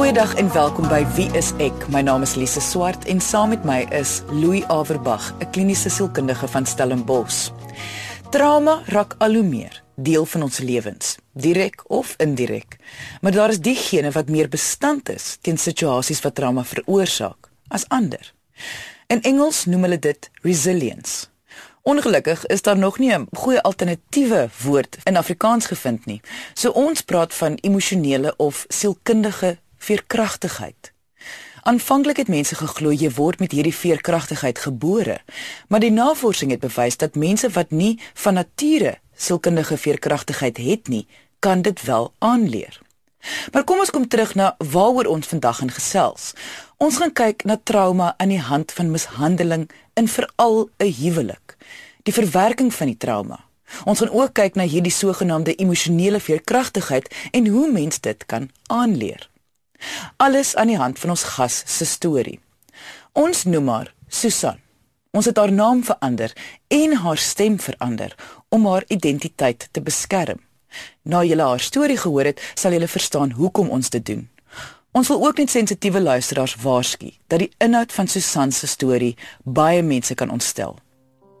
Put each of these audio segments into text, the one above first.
Goeiedag en welkom by Wie is ek? My naam is Lise Swart en saam met my is Louis Averbag, 'n kliniese sielkundige van Stellenbosch. Trauma raak al hoe meer deel van ons lewens, direk of indirek. Maar daar is diegene wat meer bestand is teen situasies wat trauma veroorsaak as ander. In Engels noem hulle dit resilience. Ongelukkig is daar nog nie 'n goeie alternatiewe woord in Afrikaans gevind nie. So ons praat van emosionele of sielkundige veerkragtigheid. Aanvanklik het mense geglo jy word met hierdie veerkragtigheid gebore, maar die navorsing het bewys dat mense wat nie van nature sielkundige veerkragtigheid het nie, kan dit wel aanleer. Maar kom ons kom terug na waaroor ons vandag gaan gesels. Ons gaan kyk na trauma aan die hand van mishandeling in veral 'n huwelik. Die verwerking van die trauma. Ons gaan ook kyk na hierdie sogenaamde emosionele veerkragtigheid en hoe mens dit kan aanleer. Alles aan die hand van ons gas se storie. Ons noem haar Susan. Ons het haar naam verander en haar stem verander om haar identiteit te beskerm. Na julle haar storie gehoor het, sal julle verstaan hoekom ons dit doen. Ons wil ook net sensitiewe luisteraars waarsku dat die inhoud van Susan se storie baie mense kan ontstel.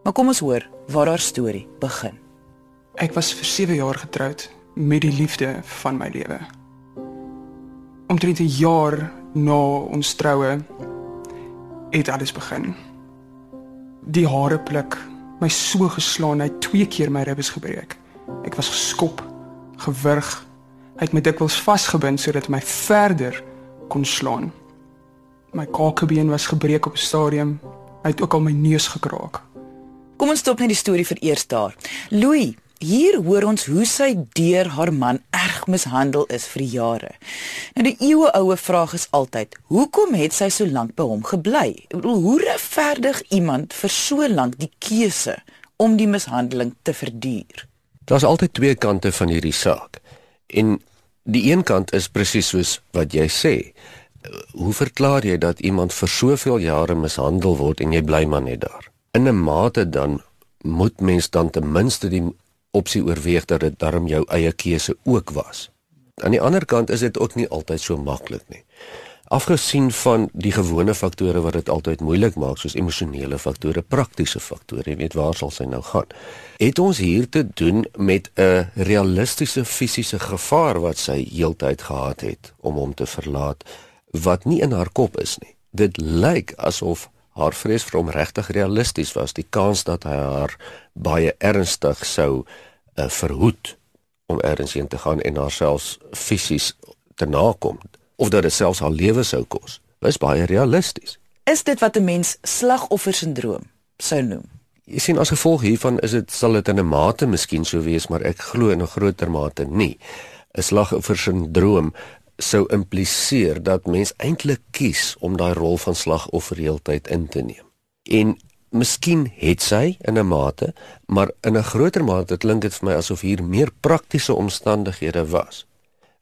Maar kom ons hoor waar haar storie begin. Ek was vir 7 jaar getroud met die liefde van my lewe. Omtrent 'n jaar na ons troue het alles begin. Die hare pluk, my so geslaan, hy het twee keer my ribbes gebreek. Ek was geskop, gewurg. Hy het my dikwels vasgebind sodat my verder kon slaan. My kakebeen was gebreek op 'n stadium. Hy het ook al my neus gekraak. Kom ons stop net die storie vir eers daar. Louis, hier hoor ons hoe sy deur haar man erg mishandel is vir jare. Nou die eeueoue vraag is altyd, hoekom het sy so lank by hom gebly? Ek bedoel, hoe regverdig iemand vir so lank die keuse om die mishandeling te verduur? Daar's altyd twee kante van hierdie saak. En die een kant is presies soos wat jy sê. Hoe verklaar jy dat iemand vir soveel jare mishandel word en jy bly maar net daar? In 'n mate dan moet mens dan ten minste die opsie oorweeg dat dit darm jou eie keuse ook was. Aan die ander kant is dit ook nie altyd so maklik nie. Afgesien van die gewone faktore wat dit altyd moeilik maak soos emosionele faktore, praktiese faktore, jy weet waar sal sy nou gaan. Het ons hier te doen met 'n realistiese fisiese gevaar wat sy heeltyd gehad het om hom te verlaat wat nie in haar kop is nie. Dit lyk asof haar vrees vir hom regtig realisties was, die kans dat hy haar baie ernstig sou uh, verhoed om ergens heen te gaan en haarself fisies te nakom of dat dit selfs haar lewe sou kos. Dis baie realisties. Is dit wat 'n mens slagoffersindroom sou noem? Jy sien as gevolg hiervan is dit sal dit in 'n mate miskien so wees, maar ek glo in 'n groter mate nie. 'n Slagoffersindroom sou impliseer dat mens eintlik kies om daai rol van slagoffer heeltyd in te neem. En miskien het sy in 'n mate, maar in 'n groter mate klink dit vir my asof hier meer praktiese omstandighede was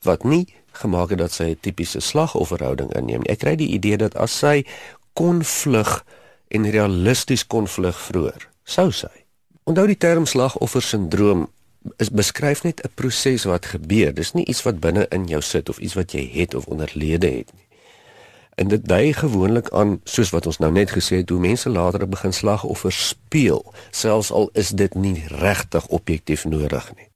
wat nie gemaak het dat sy 'n tipiese slagofferhouding inneem. Ek kry die idee dat as sy kon vlug en realisties kon vlug vroeër, sou sy. Onthou die term slagoffersindroom is beskryf net 'n proses wat gebeur. Dis nie iets wat binne in jou sit of iets wat jy het of onderlede het nie. En dit dui gewoonlik aan soos wat ons nou net gesê het, hoe mense later begin slagoffer speel, selfs al is dit nie regtig objektief nodig nie.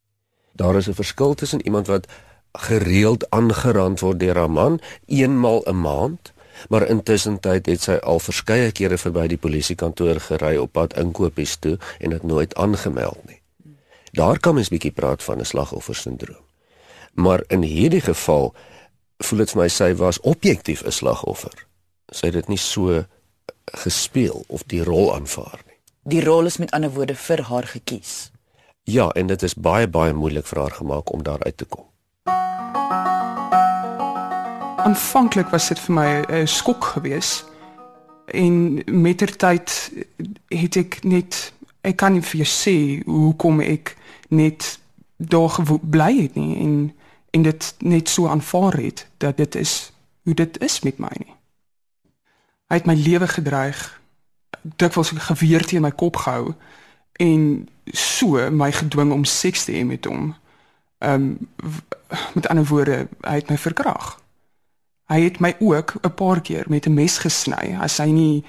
Daar is 'n verskil tussen iemand wat gereeld aangerand word deur haar man eenmal 'n maand, maar intussen tyd het sy al verskeie kere verby die polisiekantoor gery op pad inkopies toe en dit nooit aangemeld nie. Daar kan mens bietjie praat van 'n slagoffersindroom. Maar in hierdie geval voel dit vir my sy was objektief 'n slagoffer. Sy het dit nie so gespeel of die rol aanvaar nie. Die rol is met ander woorde vir haar gekies. Ja, en dit is baie baie moeilik vir haar gemaak om daar uit te kom. Aanvanklik was dit vir my 'n skok geweest. En mettertyd het ek net ek kan nie vir jou sê hoekom ek net daar bly het nie en en dit net so aanvaar het dat dit is hoe dit is met my nie. Hy het my lewe gedreig. Dikwels geweer teen my kop gehou en so my gedwing om seks te hê met hom. Ehm um, met ander woorde, hy het my verkrag. Hy het my ook 'n paar keer met 'n mes gesny as hy nie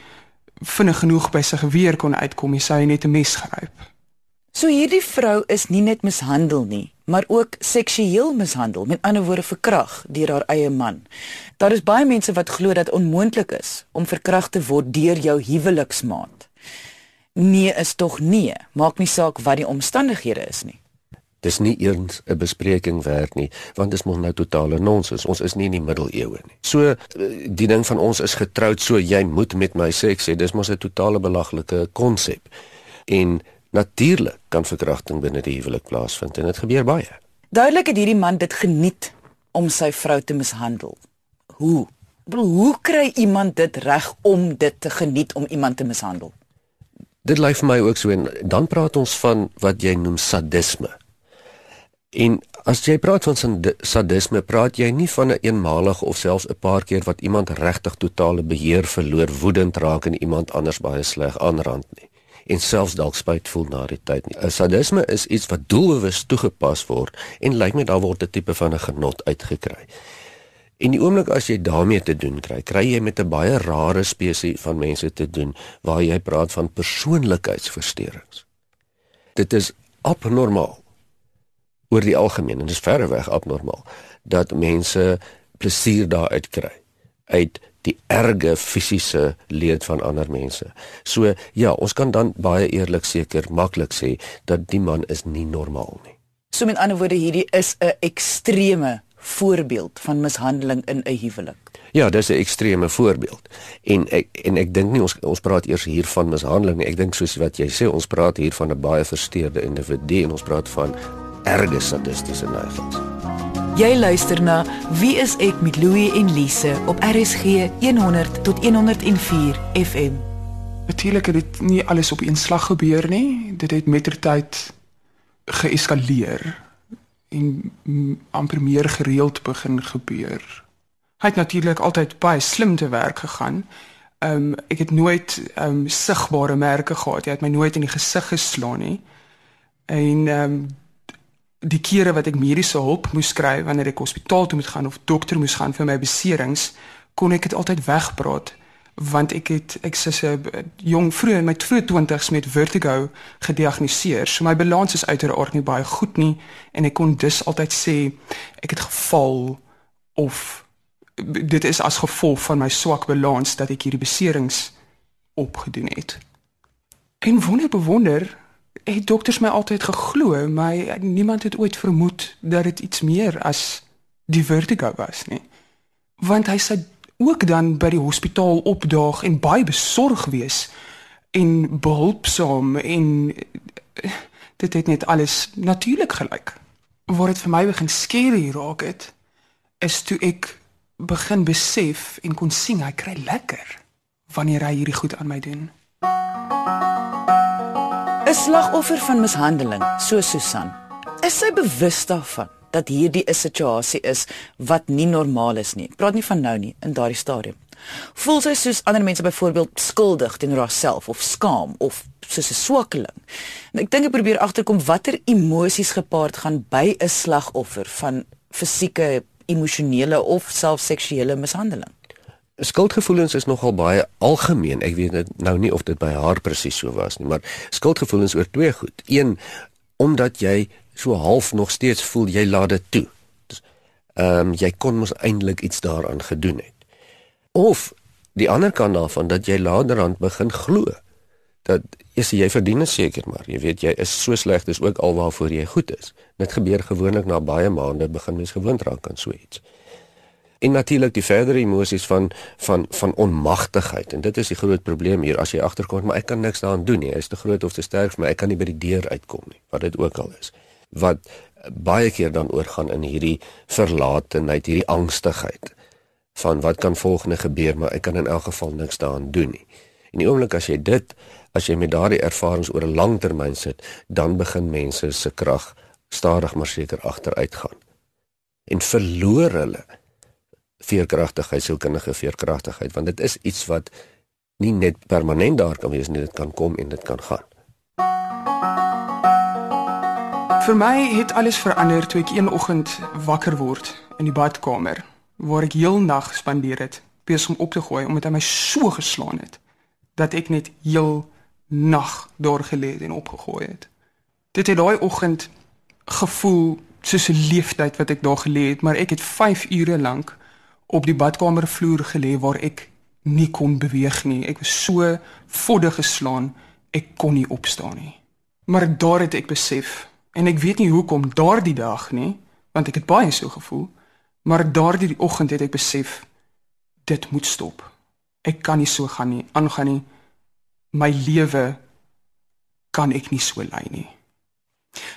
vinnig genoeg by sy geweer kon uitkom nie, sou hy net 'n mes gryp. So hierdie vrou is nie net mishandel nie, maar ook seksueel mishandel, met ander woorde verkrag deur haar eie man. Daar is baie mense wat glo dat onmoontlik is om verkragt te word deur jou huweliksmaat. Nee is tog nee, maak nie saak wat die omstandighede is nie. Dis nie eens 'n bespreking werd nie, want dit is mos nou totale nonsens. Ons is nie in die middeleeue nie. So eh, die ding van ons is getroud, so jy moet met my seks hê. Dis mos 'n totale belaglike konsep. En natuurlik kan verkrachting binne die huwelik plaasvind en dit gebeur baie. Duidelik het hierdie man dit geniet om sy vrou te mishandel. Hoe? Hoe kry iemand dit reg om dit te geniet om iemand te mishandel? Dit lyk vir my ook so en dan praat ons van wat jy noem sadisme. En as jy praat van sadisme, praat jy nie van 'n een eenmalige of selfs 'n paar keer wat iemand regtig totale beheer verloor, woedend raak en iemand anders baie sleg aanrand nie en selfs dalk spyt voel na die tyd nie. Sadisme is iets wat doelbewus toegepas word en lyk my daar word 'n tipe van 'n genot uitgekry. En die oomblik as jy daarmee te doen kry, kry jy met 'n baie rare spesies van mense te doen waar jy praat van persoonlikheidsversteurings. Dit is abnormaal oor die algemeen en dit is verreweg abnormaal dat mense plesier daaruit kry uit die erge fisiese leed van ander mense. So ja, ons kan dan baie eerlik seker maklik sê dat die man is nie normaal nie. So met ander woorde hierdie is 'n ekstreme voorbeeld van mishandeling in 'n huwelik. Ja, dis 'n ekstreme voorbeeld. En ek en ek dink nie ons ons praat eers hier van mishandeling nie. Ek dink soos wat jy sê, ons praat hier van 'n baie versteurde individu en ons praat van erge sadistiese neigings. Jy luister na Wie is ek met Louie en Lise op RSG 100 tot 104 FM. Natuurlik het dit nie alles op een slag gebeur nie. Dit het mettertyd geeskaleer en amper meer gereeld begin gebeur. Hy het natuurlik altyd baie slim te werk gegaan. Ehm um, ek het nooit ehm um, sigbare merke gehad. Hy het my nooit in die gesig geslaan nie. En ehm um, die kere wat ek mediese hulp moes kry wanneer ek hospitaal toe moet gaan of dokter moes gaan vir my beserings, kon ek dit altyd wegpraat want ek het ek sê 'n jong vroeg in my vroeë 20's met vertigo gediagnoseer. So my balans is uiteraard nie baie goed nie en ek kon dus altyd sê ek het geval of dit is as gevolg van my swak balans dat ek hierdie beserings opgedoen het. En wonder bewonder het dokters my altyd geglo, maar niemand het ooit vermoed dat dit iets meer as die vertigo was nie. Want hy sê ook dan by die hospitaal opdaag en baie besorg wees en behulpsaam en dit het net alles natuurlik gelyk. Waar dit vir my begin hier raak het is toe ek begin besef en kon sien hy kry lekker wanneer hy hierdie goed aan my doen. 'n Slagoffer van mishandeling, so Susan. Is sy bewus daarvan dat hierdie 'n situasie is wat nie normaal is nie. Ek praat nie van nou nie, in daardie stadium. Voel sy soos ander mense byvoorbeeld skuldig teenoor haarself of skaam of soos 'n swakkeling. En ek dink ek probeer agterkom watter emosies gepaard gaan by 'n slagoffer van fisieke, emosionele of selfs seksuele mishandeling. Skuldgevoelens is nogal baie algemeen. Ek weet net nou nie of dit by haar presies so was nie, maar skuldgevoelens oor twee goed. Een omdat jy so half nog steeds voel jy laat dit toe. Ehm um, jy kon mos eintlik iets daaraan gedoen het. Of die ander kant daarvan dat jy laterand begin glo dat is jy verdien seker maar jy weet jy is so sleg dis ook alwaarvoor jy goed is. Dit gebeur gewoonlik na baie maande begin mens gewoond raak aan so iets en natuurlik die verdere emosies van van van onmagtigheid. En dit is die groot probleem hier as jy agterkom maar ek kan niks daaraan doen nie. Hy is te groot of te sterk vir my. Ek kan nie by die deur uitkom nie wat dit ook al is. Wat baie keer dan oorgaan in hierdie verlatenheid hierdie angstigheid van wat kan volgende gebeur maar ek kan in elk geval niks daaraan doen nie. En die oomblik as jy dit as jy met daardie ervarings oor 'n lang termyn sit dan begin mense se krag stadig maar seker agteruit gaan en verloor hulle veerkragtigheid, sielkundige veerkragtigheid, want dit is iets wat nie net permanent daar kan wees nie, dit kan kom en dit kan gaan. Vir my het alles verander toe ek een oggend wakker word in die badkamer waar ek heel nag spandeer het besig om op te gooi omdat hy my so geslaan het dat ek net heel nag daar gelê het en opgegooi het. Dit het daai oggend gevoel soos 'n leeftyd wat ek daar gelê het, maar ek het 5 ure lank op die badkamervloer gelê waar ek nie kon beweeg nie. Ek was so voddig geslaan, ek kon nie opstaan nie. Maar daar het ek besef en ek weet nie hoekom daardie dag nie, want ek het baie so gevoel, maar daardie oggend het ek besef dit moet stop. Ek kan nie so gaan nie, aangaan nie. My lewe kan ek nie so lei nie.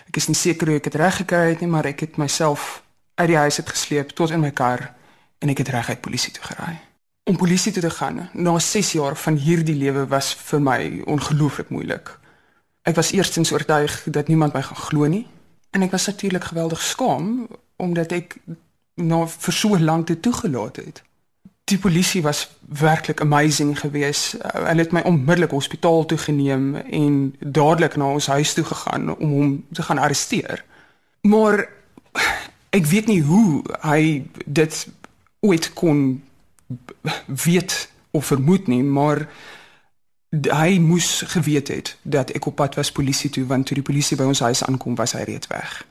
Ek is nie seker hoe ek dit reg gekry het nie, maar ek het myself uit die huis uit gesleep tot in my kar en ek het reg uit polisie toe gery. Om polisie toe te gaan na 6 jaar van hierdie lewe was vir my ongelooflik moeilik. Ek was eerstens oortuig dat niemand my gaan glo nie en ek was natuurlik geweldig skaam omdat ek nou vir so lank dit toegelaat het die polisie was werklik amazing geweest. Hulle het my onmiddellik hospitaal toe geneem en dadelik na ons huis toe gegaan om hom te gaan arresteer. Maar ek weet nie hoe hy dit ooit kon weet of vermoed nie, maar hy moes geweet het dat ek op pad was polisie toe want toe die polisie by ons huis aankom was hy reeds weg.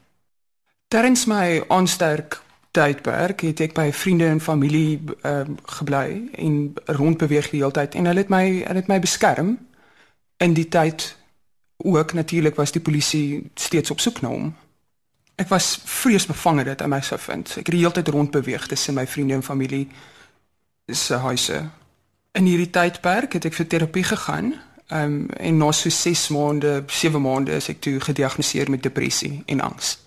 Terwyl my onsterk tydperk het ek by vriende en familie ehm uh, gebly en rondbeweeg die hele tyd en hulle het my hulle het my beskerm. In die tyd ook natuurlik was die polisie steeds op soek na hom. Ek was vreesbevange dat hy my sou vind. Ek het die hele tyd rondbeweeg tussen my vriende en familie se huise. In hierdie tydperk het ek vir terapie gegaan. Ehm um, en na so 6 maande, 7 maande is ek toe gediagnoseer met depressie en angs.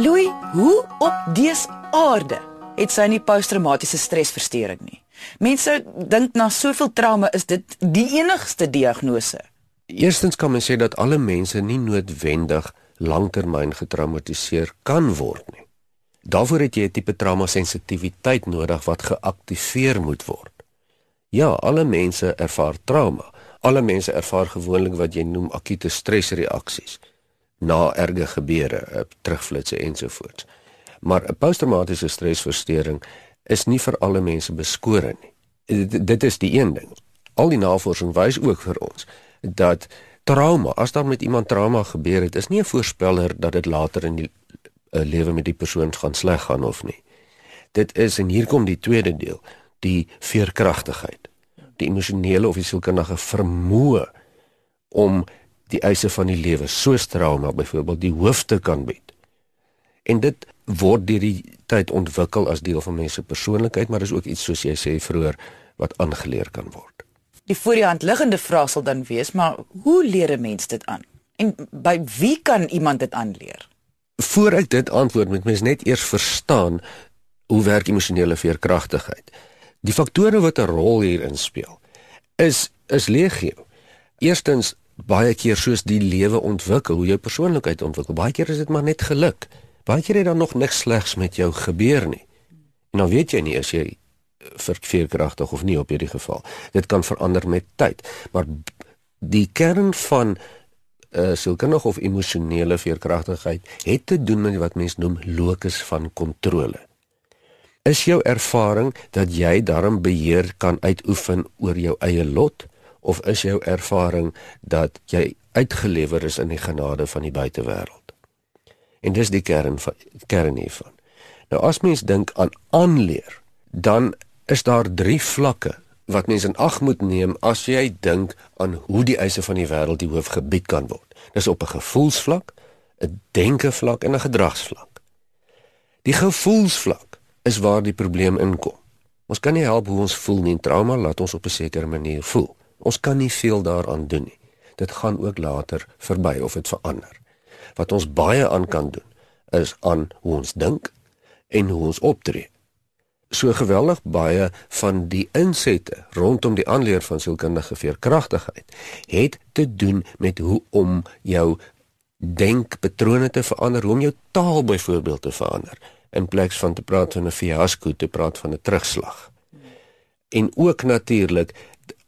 Louis, hoe op dese aarde het sy nie posttraumatiese stresversteuring nie? Mense dink na soveel trauma is dit die enigste diagnose. Eerstens kan men sê dat alle mense nie noodwendig langtermyn getraumatiseer kan word nie. Daarvoor het jy 'n tipe trauma sensitiwiteit nodig wat geaktiveer moet word. Ja, alle mense ervaar trauma. Alle mense ervaar gewoonlik wat jy noem akute stresreaksies na erge gebeure, eh, terugflitsse ensovoorts. Maar 'n posttraumatiese stresversteuring is nie vir alle mense beskore nie. Dit, dit is die een ding. Al die navorsing wys ook vir ons dat trauma, as daar met iemand trauma gebeur het, is nie 'n voorspeller dat dit later in die uh, lewe met die persoon gaan sleg gaan of nie. Dit is en hier kom die tweede deel, die veerkragtigheid, die emosionele of die sielkundige vermoë om die eise van die lewe soos trauma byvoorbeeld die hoofde kan bied. En dit word deur die tyd ontwikkel as deel van mense persoonlikheid, maar is ook iets soos jy sê vroeër wat aangeleer kan word. Die voor die hand liggende vraag sal dan wees, maar hoe leer 'n mens dit aan? En by wie kan iemand dit aanleer? Voor ek dit antwoord, moet mens net eers verstaan hoe werk emosionele veerkragtigheid. Die faktore wat 'n rol hierin speel is is legio. Eerstens baie keer soos die lewe ontwikkel, hoe jou persoonlikheid ontwikkel. Baie keer is dit maar net geluk. Baie keer het dan nog niks slegs met jou gebeur nie. En dan weet jy nie as jy verkeerkragtig of nie op hierdie geval. Dit kan verander met tyd. Maar die kern van uh, sielkundige of emosionele veerkragtigheid het te doen met wat mens noem locus van kontrole. Is jou ervaring dat jy daarom beheer kan uitoefen oor jou eie lot? of is jou ervaring dat jy uitgelewer is in die genade van die buitewêreld? En dis die kern van kern hiervan. Nou as mens dink aan aanleer, dan is daar drie vlakke wat mens in ag moet neem as jy dink aan hoe die eise van die wêreld die hoof gebied kan word. Dis op 'n gevoelsvlak, 'n denkevlak en 'n gedragsvlak. Die gevoelsvlak is waar die probleem inkom. Ons kan nie help hoe ons voel nie. Trauma laat ons op 'n sekere manier voel. Ons kan nie veel daaraan doen nie. Dit gaan ook later verby of dit verander. Wat ons baie aan kan doen is aan hoe ons dink en hoe ons optree. So geweldig baie van die insette rondom die aanleer van sielkundige veerkragtigheid het te doen met hoe om jou denkpatrone te verander, hoe om jou taal byvoorbeeld te verander in plaas van te praat van 'n fiasco te praat van 'n terugslag. En ook natuurlik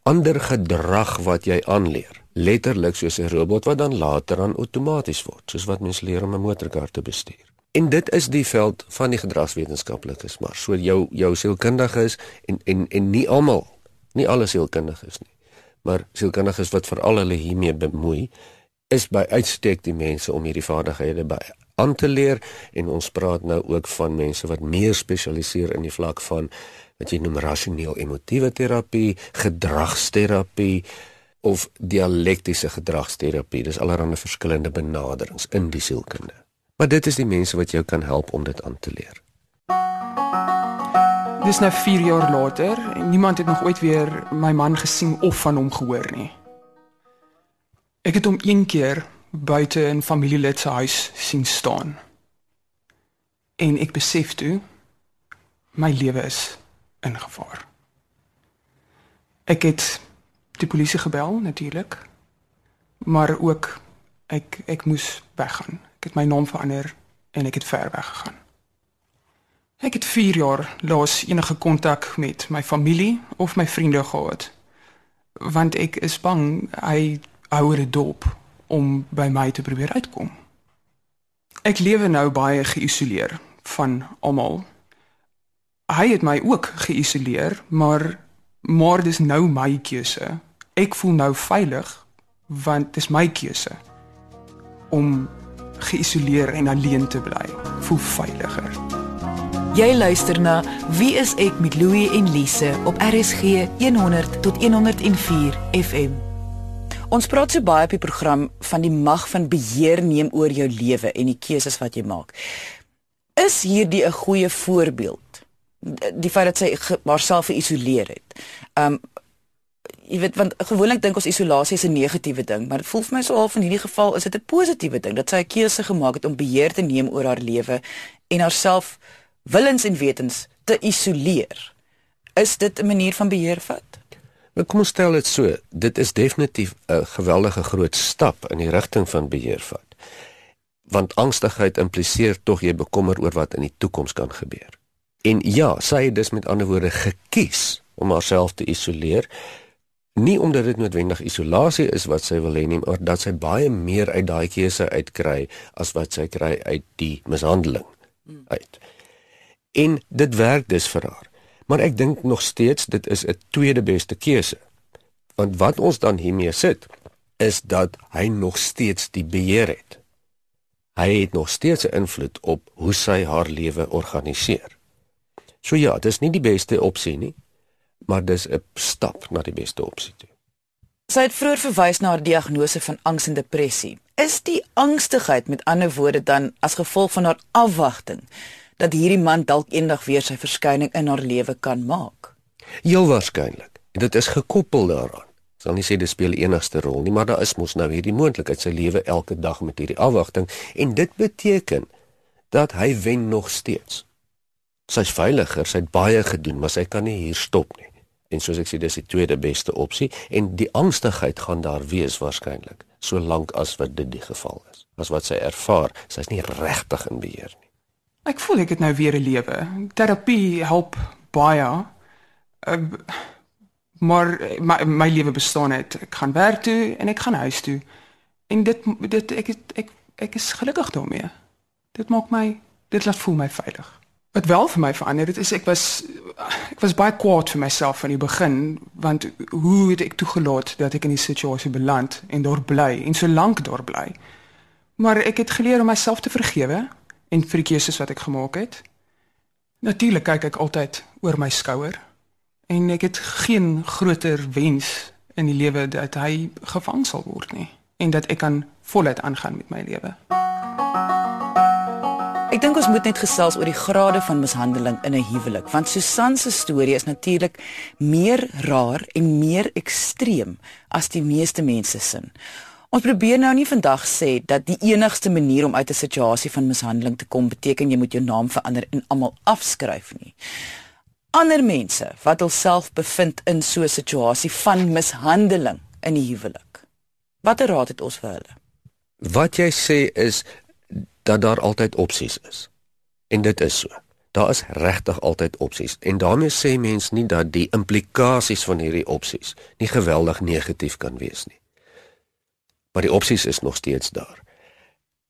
ander gedrag wat jy aanleer. Letterlik soos 'n robot wat dan later aan outomaties word, soos wat mens leer om 'n motorkar te bestuur. En dit is die veld van die gedragswetenskaplikes, maar so jou jou sielkundiges en en en nie almal, nie alle sielkundiges nie. Maar sielkundiges wat veral hulle hiermee bemoei, is by uitstek die mense om hierdie vaardighede by aan te leer en ons praat nou ook van mense wat meer spesialiseer in die vlak van wat jy noem rasioneel emotiewe terapie, gedragsterapie of dialektiese gedragsterapie. Dis allerlei verskillende benaderings in die sielkunde. Maar dit is die mense wat jou kan help om dit aan te leer. Dis nou 4 jaar later en niemand het nog ooit weer my man gesien of van hom gehoor nie. Ek het hom een keer buite in familielid se huis sien staan. En ek besef toe my lewe is in gevaar. Ek het die polisie gebel natuurlik. Maar ook ek ek moes weggaan. Ek het my naam verander en ek het ver weg gegaan. Ek het 4 jaar laas enige kontak met my familie of my vriende gehad. Want ek is bang hy hou dit dop om by my te probeer uitkom. Ek lewe nou baie geïsoleer van almal. Hy het my ook geïsoleer, maar maar dis nou my keuse. Ek voel nou veilig want dis my keuse om geïsoleer en alleen te bly. Voel veiliger. Jy luister na Wie is ek met Louie en Lise op RSG 100 tot 104 FM. Ons praat so baie op die program van die mag van beheer neem oor jou lewe en die keuses wat jy maak. Is hierdie 'n goeie voorbeeld? Die feit dat sy haarself geïsoleer het. Um jy weet want gewoonlik dink ons isolasie is 'n negatiewe ding, maar dit voel vir my so half in hierdie geval is dit 'n positiewe ding dat sy 'n keuse gemaak het om beheer te neem oor haar lewe en haarself willens en wetens te isoleer. Is dit 'n manier van beheer vat? Maar kom ons stel dit so, dit is definitief 'n geweldige groot stap in die rigting van beheer vat. Want angstigheid impliseer tog jy bekommer oor wat in die toekoms kan gebeur. En ja, sy het dus met ander woorde gekies om haarself te isoleer nie omdat dit noodwendig isolasie is wat sy wil hê nie, maar dat sy baie meer uit daai keuse uitkry as wat sy kry uit die mishandeling uit. En dit werk dus vir haar. Maar ek dink nog steeds dit is 'n tweede beste keuse. Want wat ons dan hiermee sit is dat hy nog steeds die beheer het. Hy het nog steeds 'n invloed op hoe sy haar lewe organiseer. So ja, dis nie die beste opsie nie maar dis 'n stap na die beste opsie toe. Sy het vroeër verwys na haar diagnose van angs en depressie. Is die angstigheid met ander woorde dan as gevolg van haar afwagting dat hierdie man dalk eendag weer sy verskyning in haar lewe kan maak? Heel waarskynlik. Dit is gekoppel daaraan. Ek sal nie sê dit speel enigste rol nie, maar daar is mos nou hierdie moontlikheid sy lewe elke dag met hierdie afwagting en dit beteken dat hy wen nog steeds. Sy's veiliger, sy het baie gedoen, maar sy kan nie hier stop nie en soos ek sê dis die tweede beste opsie. En die angstigheid gaan daar wees waarskynlik solank as wat dit die geval is. As wat sy ervaar sy's nie regtig in beheer nie. Ek voel ek het nou weer 'n lewe. Terapie help baie. Uh, maar my, my lewe bestaan net ek gaan werk toe en ek gaan huis toe. En dit dit ek ek ek is gelukkig daarmee. Dit maak my dit laat voel my veilig Wat wel vir my verander het is ek was ek was baie kwaad vir myself van die begin want hoe het ek toegelaat dat ek in die situasie beland en daar bly en so lank daar bly. Maar ek het geleer om myself te vergewe en vir die keuses wat ek gemaak het. Natuurlik kyk ek altyd oor my skouer en ek het geen groter wens in die lewe dat hy gevang sal word nie en dat ek kan voluit aangaan met my lewe. Ek dink ons moet net gesels oor die grade van mishandeling in 'n huwelik, want Susan se storie is natuurlik meer raar en meer ekstreem as die meeste mense sin. Ons probeer nou nie vandag sê dat die enigste manier om uit 'n situasie van mishandeling te kom beteken jy moet jou naam verander en almal afskryf nie. Ander mense wat hulself bevind in so 'n situasie van mishandeling in die huwelik. Watter raad het ons vir hulle? Wat jy sê is dat daar altyd opsies is. En dit is so. Daar is regtig altyd opsies en daarmee sê mens nie dat die implikasies van hierdie opsies nie geweldig negatief kan wees nie. Maar die opsies is nog steeds daar.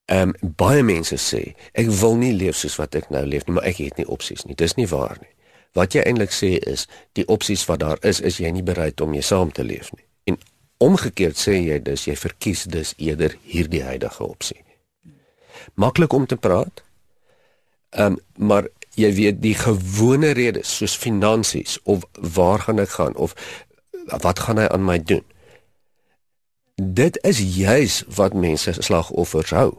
Ehm um, baie mense sê ek wil nie leef soos wat ek nou leef nie, maar ek het nie opsies nie. Dis nie waar nie. Wat jy eintlik sê is die opsies wat daar is, is jy nie bereid om mee saam te leef nie. En omgekeerd sê jy dus jy verkies dus eerder hierdie huidige opsie. Maklik om te praat. Ehm um, maar jy weet die gewone redes soos finansies of waar gaan ek gaan of wat gaan hy aan my doen? Dit is juis wat mense slagoffers hou.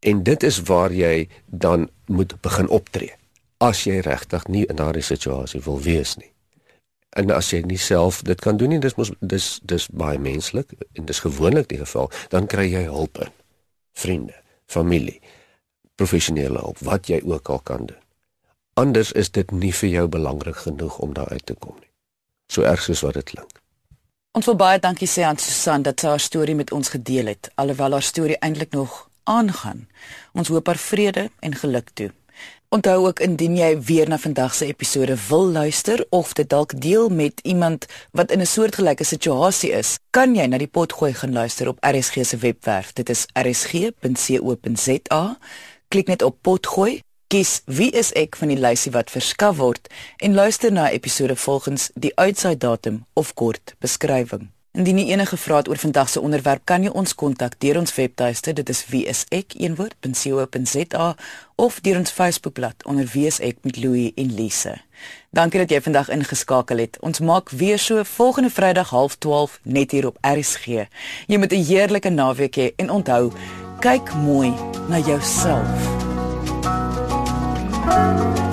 En dit is waar jy dan moet begin optree as jy regtig nie in daardie situasie wil wees nie. En as jy nie self dit kan doen nie, dis mos dis dis baie menslik en dis gewoonlik die geval, dan kry jy hulp in. Vriende, familie, professionele hulp, wat jy ook al kan doen. Anders is dit nie vir jou belangrik genoeg om daar uit te kom nie. So erg soos wat dit klink. Ons wil baie dankie sê aan Susan dat sy haar storie met ons gedeel het, alhoewel haar storie eintlik nog aangaan. Ons hoop haar vrede en geluk toe. Onthou ook indien jy weer na vandag se episode wil luister of dit dalk deel met iemand wat in 'n soortgelyke situasie is, kan jy na die potgooi gaan luister op RSG se webwerf. Dit is rsg.co.za. Klik net op potgooi, kies wie is ek van die lysie wat verskaf word en luister na episode volgens die uitsaai datum of kort beskrywing. Indien jy enige vrae het oor vandag se onderwerp, kan jy ons kontak deur ons webtuiste, dit is wieisek.co.za of deur ons Facebookblad onder wieisek met Louie en Lise. Dankie dat jy vandag ingeskakel het. Ons maak weer so volgende Vrydag 12:30 net hier op RSG. Jy moet 'n heerlike naweek hê en onthou, kyk mooi na jouself. thank you